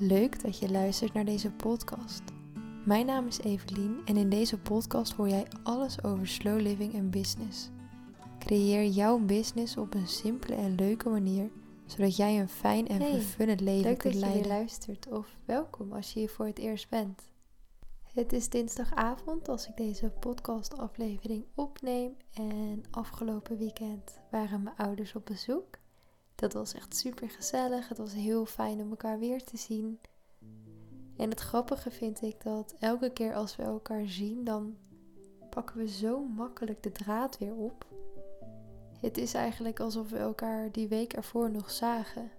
Leuk dat je luistert naar deze podcast. Mijn naam is Evelien en in deze podcast hoor jij alles over slow living en business. Creëer jouw business op een simpele en leuke manier, zodat jij een fijn en Hey, vervullend leven Leuk kunt dat je weer leiden. luistert of welkom als je hier voor het eerst bent. Het is dinsdagavond als ik deze podcastaflevering opneem en afgelopen weekend waren mijn ouders op bezoek. Dat was echt super gezellig, het was heel fijn om elkaar weer te zien. En het grappige vind ik dat elke keer als we elkaar zien, dan pakken we zo makkelijk de draad weer op. Het is eigenlijk alsof we elkaar die week ervoor nog zagen.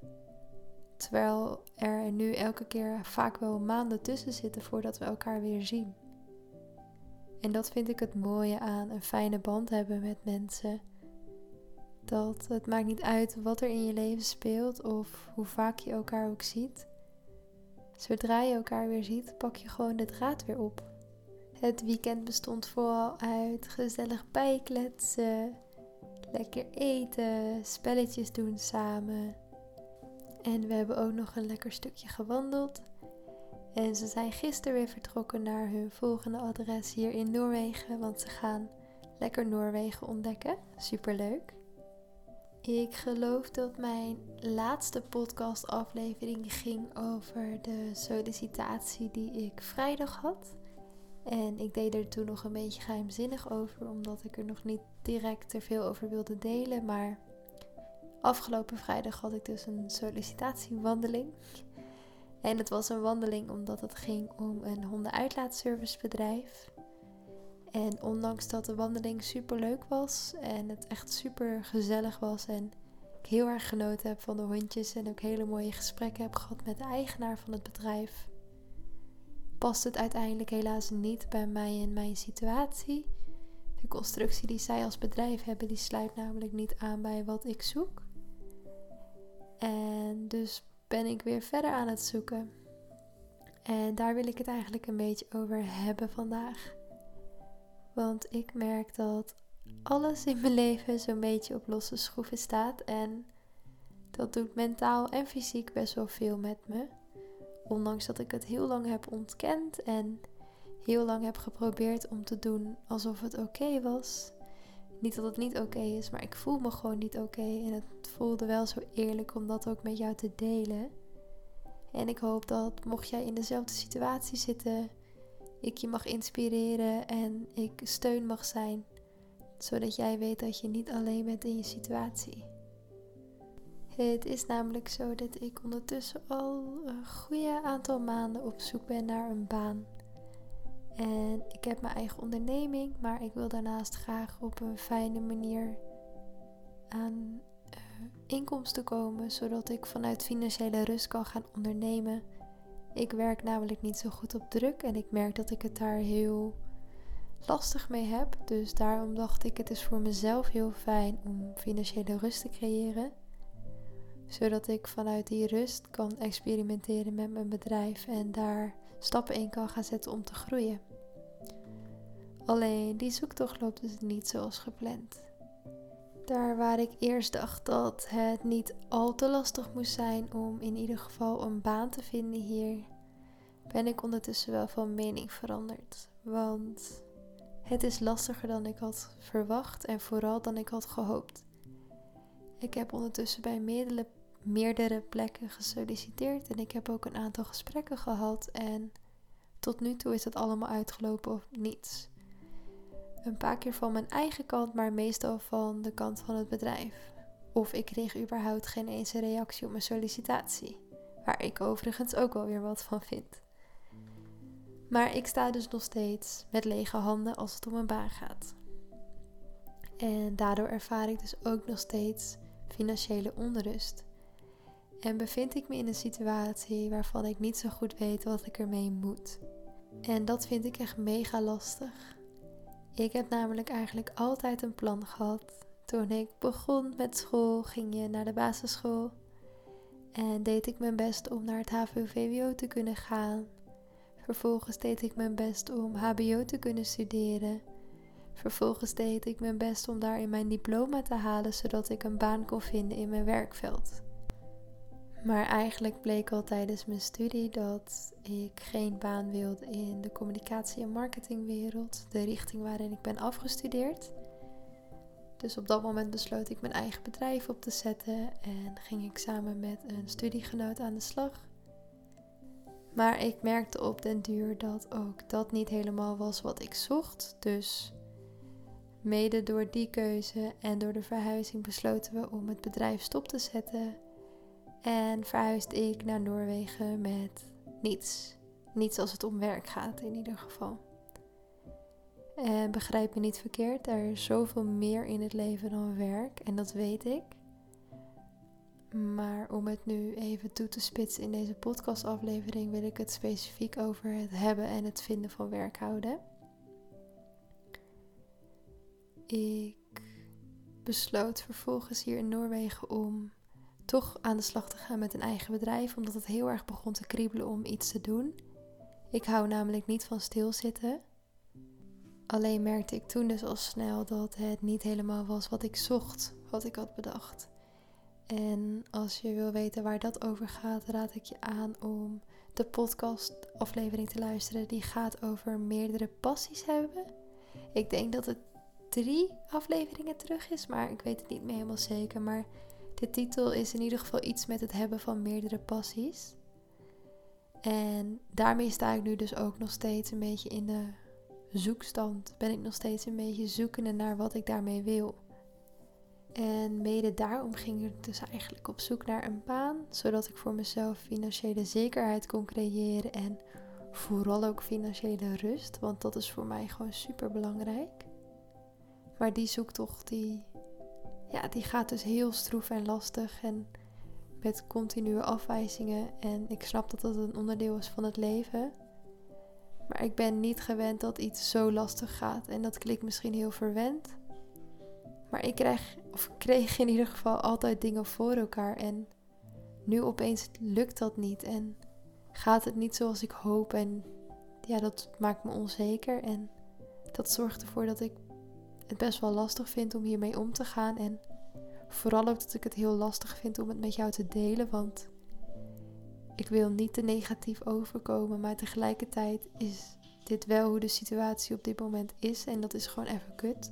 Terwijl er nu elke keer vaak wel maanden tussen zitten voordat we elkaar weer zien. En dat vind ik het mooie aan een fijne band hebben met mensen. Dat het maakt niet uit wat er in je leven speelt of hoe vaak je elkaar ook ziet. Zodra je elkaar weer ziet, pak je gewoon de draad weer op. Het weekend bestond vooral uit gezellig bijkletsen, lekker eten, spelletjes doen samen. En we hebben ook nog een lekker stukje gewandeld. En ze zijn gisteren weer vertrokken naar hun volgende adres hier in Noorwegen, want ze gaan lekker Noorwegen ontdekken. Superleuk. Ik geloof dat mijn laatste podcastaflevering ging over de sollicitatie die ik vrijdag had. En ik deed er toen nog een beetje geheimzinnig over, omdat ik er nog niet direct te veel over wilde delen. Maar afgelopen vrijdag had ik dus een sollicitatiewandeling. En het was een wandeling omdat het ging om een hondenuitlaatservicebedrijf. En ondanks dat de wandeling super leuk was en het echt super gezellig was en ik heel erg genoten heb van de hondjes en ook hele mooie gesprekken heb gehad met de eigenaar van het bedrijf, past het uiteindelijk helaas niet bij mij en mijn situatie. De constructie die zij als bedrijf hebben, die sluit namelijk niet aan bij wat ik zoek. En dus ben ik weer verder aan het zoeken. En daar wil ik het eigenlijk een beetje over hebben vandaag. Want ik merk dat alles in mijn leven zo'n beetje op losse schroeven staat. En dat doet mentaal en fysiek best wel veel met me. Ondanks dat ik het heel lang heb ontkend en heel lang heb geprobeerd om te doen alsof het oké was. Niet dat het niet oké is, maar ik voel me gewoon niet oké. En het voelde wel zo eerlijk om dat ook met jou te delen. En ik hoop dat mocht jij in dezelfde situatie zitten, ik je mag inspireren en ik steun mag zijn. Zodat jij weet dat je niet alleen bent in je situatie. Het is namelijk zo dat ik ondertussen al een goede aantal maanden op zoek ben naar een baan. En ik heb mijn eigen onderneming, maar ik wil daarnaast graag op een fijne manier aan uh, inkomsten komen, zodat ik vanuit financiële rust kan gaan ondernemen. Ik werk namelijk niet zo goed op druk en ik merk dat ik het daar heel lastig mee heb. Dus daarom dacht ik, het is voor mezelf heel fijn om financiële rust te creëren. Zodat ik vanuit die rust kan experimenteren met mijn bedrijf en daar stappen in kan gaan zetten om te groeien. Alleen die zoektocht loopt dus niet zoals gepland. Daar waar ik eerst dacht dat het niet al te lastig moest zijn om in ieder geval een baan te vinden hier, ben ik ondertussen wel van mening veranderd. Want het is lastiger dan ik had verwacht en vooral dan ik had gehoopt. Ik heb ondertussen bij meerdere, plekken gesolliciteerd en ik heb ook een aantal gesprekken gehad en tot nu toe is het allemaal uitgelopen op niets. Een paar keer van mijn eigen kant, maar meestal van de kant van het bedrijf. Of ik kreeg überhaupt geen eens een reactie op mijn sollicitatie. Waar ik overigens ook alweer wat van vind. Maar ik sta dus nog steeds met lege handen als het om een baan gaat. En daardoor ervaar ik dus ook nog steeds financiële onrust. En bevind ik me in een situatie waarvan ik niet zo goed weet wat ik ermee moet. En dat vind ik echt mega lastig. Ik heb namelijk eigenlijk altijd een plan gehad. Toen ik begon met school, ging je naar de basisschool. En deed ik mijn best om naar het HAVO-VWO te kunnen gaan. Vervolgens deed ik mijn best om HBO te kunnen studeren. Vervolgens deed ik mijn best om daarin mijn diploma te halen, zodat ik een baan kon vinden in mijn werkveld. Maar eigenlijk bleek al tijdens mijn studie dat ik geen baan wilde in de communicatie- en marketingwereld, de richting waarin ik ben afgestudeerd. Dus op dat moment besloot ik mijn eigen bedrijf op te zetten en ging ik samen met een studiegenoot aan de slag. Maar ik merkte op den duur dat ook dat niet helemaal was wat ik zocht. Dus mede door die keuze en door de verhuizing besloten we om het bedrijf stop te zetten. En verhuisde ik naar Noorwegen met niets. Niets als het om werk gaat in ieder geval. En begrijp me niet verkeerd, er is zoveel meer in het leven dan werk en dat weet ik. Maar om het nu even toe te spitsen in deze podcastaflevering wil ik het specifiek over het hebben en het vinden van werk houden. Ik besloot vervolgens hier in Noorwegen om toch aan de slag te gaan met een eigen bedrijf, omdat het heel erg begon te kriebelen om iets te doen. Ik hou namelijk niet van stilzitten. Alleen merkte ik toen dus al snel dat het niet helemaal was wat ik zocht, wat ik had bedacht. En als je wil weten waar dat over gaat, raad ik je aan om de podcast-aflevering te luisteren. Die gaat over meerdere passies hebben. Ik denk dat het drie afleveringen terug is, maar ik weet het niet meer helemaal zeker. Maar de titel is in ieder geval iets met het hebben van meerdere passies. En daarmee sta ik nu dus ook nog steeds een beetje in de zoekstand. Ben ik nog steeds een beetje zoekende naar wat ik daarmee wil. En mede daarom ging ik dus eigenlijk op zoek naar een baan, zodat ik voor mezelf financiële zekerheid kon creëren en vooral ook financiële rust, want dat is voor mij gewoon super belangrijk. Maar die zoektocht, die, ja, die gaat dus heel stroef en lastig en met continue afwijzingen. En ik snap dat dat een onderdeel is van het leven. Maar ik ben niet gewend dat iets zo lastig gaat. En dat klinkt misschien heel verwend. Maar ik krijg, of kreeg in ieder geval altijd dingen voor elkaar. En nu opeens lukt dat niet. En gaat het niet zoals ik hoop. En ja, dat maakt me onzeker. En dat zorgt ervoor dat ik het best wel lastig vind om hiermee om te gaan. En vooral ook dat ik het heel lastig vind om het met jou te delen. Want ik wil niet te negatief overkomen. Maar tegelijkertijd is dit wel hoe de situatie op dit moment is. En dat is gewoon even kut.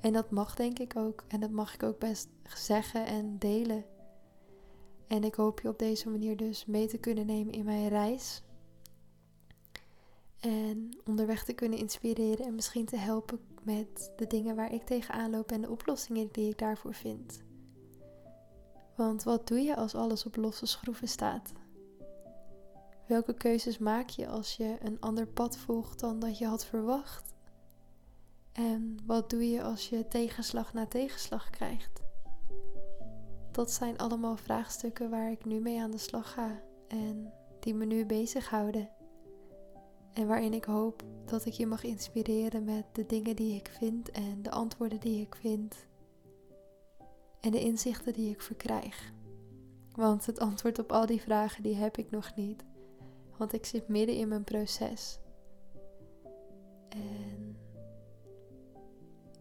En dat mag denk ik ook. En dat mag ik ook best zeggen en delen. En ik hoop je op deze manier dus mee te kunnen nemen in mijn reis. En onderweg te kunnen inspireren en misschien te helpen met de dingen waar ik tegenaan loop en de oplossingen die ik daarvoor vind. Want wat doe je als alles op losse schroeven staat? Welke keuzes maak je als je een ander pad volgt dan dat je had verwacht? En wat doe je als je tegenslag na tegenslag krijgt? Dat zijn allemaal vraagstukken waar ik nu mee aan de slag ga en die me nu bezighouden. En waarin ik hoop dat ik je mag inspireren met de dingen die ik vind en de antwoorden die ik vind. En de inzichten die ik verkrijg. Want het antwoord op al die vragen die heb ik nog niet. Want ik zit midden in mijn proces. En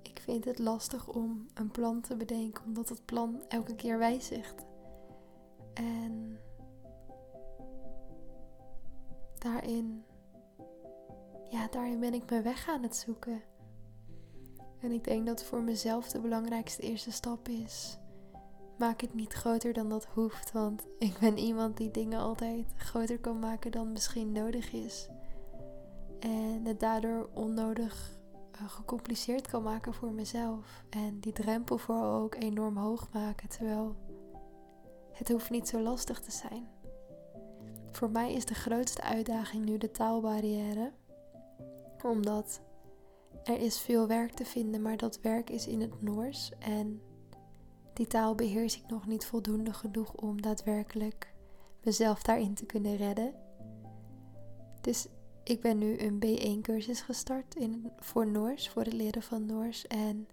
ik vind het lastig om een plan te bedenken, omdat het plan elke keer wijzigt. En daarin ja, daarin ben ik mijn weg aan het zoeken. En ik denk dat voor mezelf de belangrijkste eerste stap is. Maak het niet groter dan dat hoeft, want ik ben iemand die dingen altijd groter kan maken dan misschien nodig is. En het daardoor onnodig uh, gecompliceerd kan maken voor mezelf. En die drempel vooral ook enorm hoog maken, terwijl het hoeft niet zo lastig te zijn. Voor mij is de grootste uitdaging nu de taalbarrière omdat er is veel werk te vinden, maar dat werk is in het Noors en die taal beheers ik nog niet voldoende genoeg om daadwerkelijk mezelf daarin te kunnen redden. Dus ik ben nu een B1-cursus gestart in, voor Noors, voor het leren van Noors. En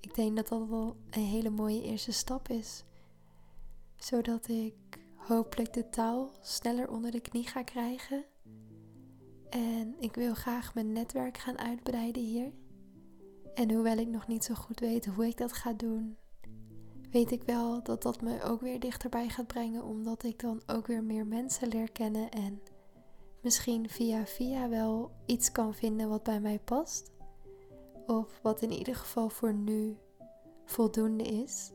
ik denk dat dat wel een hele mooie eerste stap is. Zodat ik hopelijk de taal sneller onder de knie ga krijgen. En ik wil graag mijn netwerk gaan uitbreiden hier. En hoewel ik nog niet zo goed weet hoe ik dat ga doen, weet ik wel dat dat me ook weer dichterbij gaat brengen, omdat ik dan ook weer meer mensen leer kennen en misschien via via wel iets kan vinden wat bij mij past. Of wat in ieder geval voor nu voldoende is.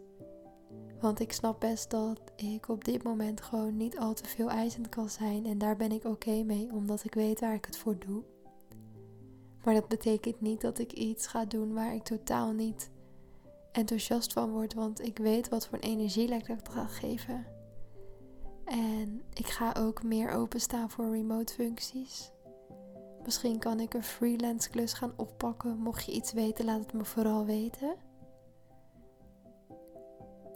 Want ik snap best dat ik op dit moment gewoon niet al te veel eisend kan zijn. En daar ben ik oké mee, omdat ik weet waar ik het voor doe. Maar dat betekent niet dat ik iets ga doen waar ik totaal niet enthousiast van word. Want ik weet wat voor energie ik dat ga geven. En ik ga ook meer openstaan voor remote functies. Misschien kan ik een freelance klus gaan oppakken. Mocht je iets weten, laat het me vooral weten.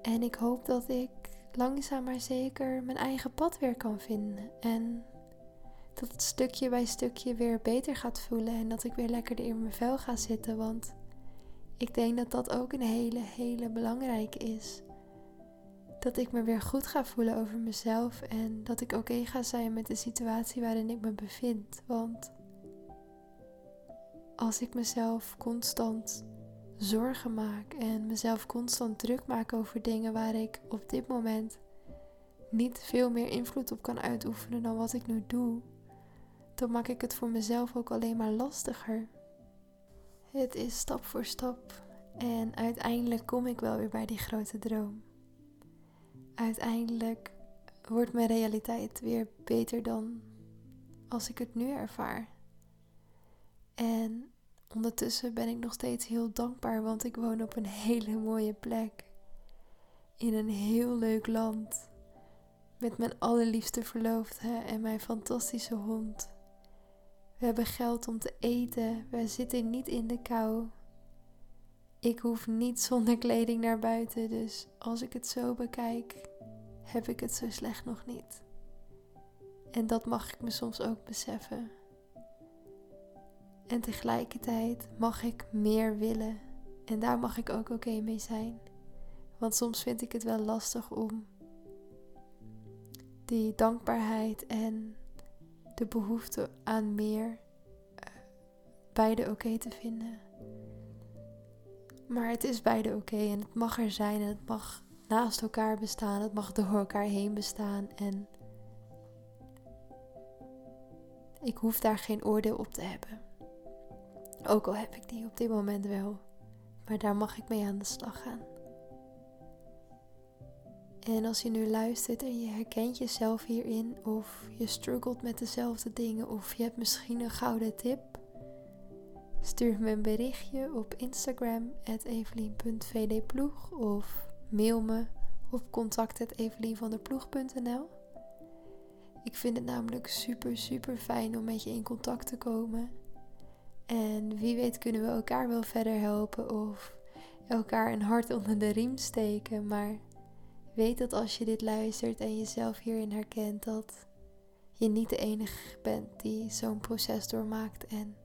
En ik hoop dat ik langzaam maar zeker mijn eigen pad weer kan vinden. En dat het stukje bij stukje weer beter gaat voelen. En dat ik weer lekkerder in mijn vel ga zitten. Want ik denk dat dat ook een hele, hele belangrijke is. Dat ik me weer goed ga voelen over mezelf. En dat ik oké ga zijn met de situatie waarin ik me bevind. Want als ik mezelf constant zorgen maak en mezelf constant druk maak over dingen waar ik op dit moment niet veel meer invloed op kan uitoefenen dan wat ik nu doe, dan maak ik het voor mezelf ook alleen maar lastiger. Het is stap voor stap en uiteindelijk kom ik wel weer bij die grote droom. Uiteindelijk wordt mijn realiteit weer beter dan als ik het nu ervaar. En ondertussen ben ik nog steeds heel dankbaar, want ik woon op een hele mooie plek. In een heel leuk land. Met mijn allerliefste verloofde en mijn fantastische hond. We hebben geld om te eten. We zitten niet in de kou. Ik hoef niet zonder kleding naar buiten, dus als ik het zo bekijk, heb ik het zo slecht nog niet. En dat mag ik me soms ook beseffen. En tegelijkertijd mag ik meer willen. En daar mag ik ook oké mee zijn. Want soms vind ik het wel lastig om die dankbaarheid en de behoefte aan meer uh, beide oké te vinden. Maar het is beide oké en het mag er zijn en het mag naast elkaar bestaan, het mag door elkaar heen bestaan en ik hoef daar geen oordeel op te hebben. Ook al heb ik die op dit moment wel, maar daar mag ik mee aan de slag gaan. En als je nu luistert en je herkent jezelf hierin, of je struggelt met dezelfde dingen, of je hebt misschien een gouden tip, stuur me een berichtje op Instagram evelien.vdploeg of mail me op contact.evelienvanderploeg.nl. Ik vind het namelijk super, super fijn om met je in contact te komen. En wie weet kunnen we elkaar wel verder helpen of elkaar een hart onder de riem steken. Maar weet dat als je dit luistert en jezelf hierin herkent, dat je niet de enige bent die zo'n proces doormaakt. En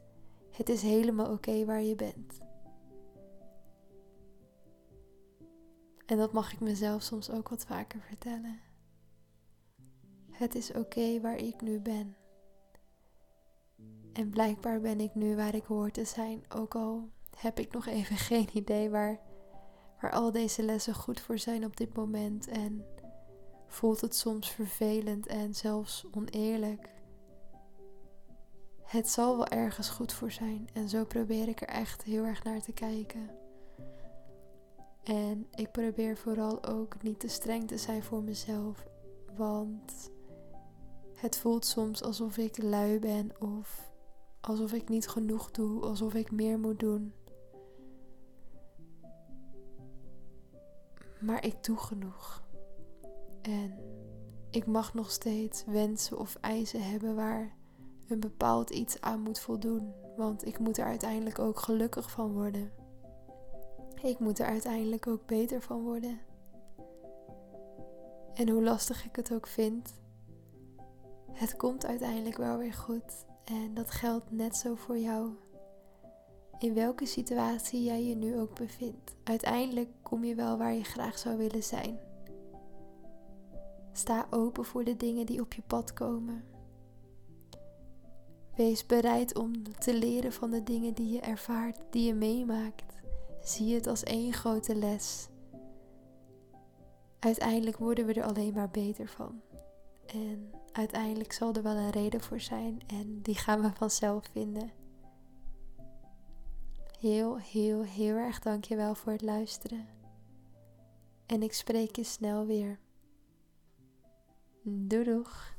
het is helemaal oké waar je bent. En dat mag ik mezelf soms ook wat vaker vertellen. Het is oké waar ik nu ben. En blijkbaar ben ik nu waar ik hoor te zijn, ook al heb ik nog even geen idee waar, waar al deze lessen goed voor zijn op dit moment. En voelt het soms vervelend en zelfs oneerlijk. Het zal wel ergens goed voor zijn en zo probeer ik er echt heel erg naar te kijken. En ik probeer vooral ook niet te streng te zijn voor mezelf, want het voelt soms alsof ik lui ben of alsof ik niet genoeg doe, alsof ik meer moet doen. Maar ik doe genoeg. En ik mag nog steeds wensen of eisen hebben waar een bepaald iets aan moet voldoen. Want ik moet er uiteindelijk ook gelukkig van worden. Ik moet er uiteindelijk ook beter van worden. En hoe lastig ik het ook vind, het komt uiteindelijk wel weer goed. En dat geldt net zo voor jou. In welke situatie jij je nu ook bevindt. Uiteindelijk kom je wel waar je graag zou willen zijn. Sta open voor de dingen die op je pad komen. Wees bereid om te leren van de dingen die je ervaart, die je meemaakt. Zie het als één grote les. uiteindelijk worden we er alleen maar beter van. En uiteindelijk zal er wel een reden voor zijn en die gaan we vanzelf vinden. Heel, heel, heel erg dankjewel voor het luisteren. En ik spreek je snel weer. Doei doeg!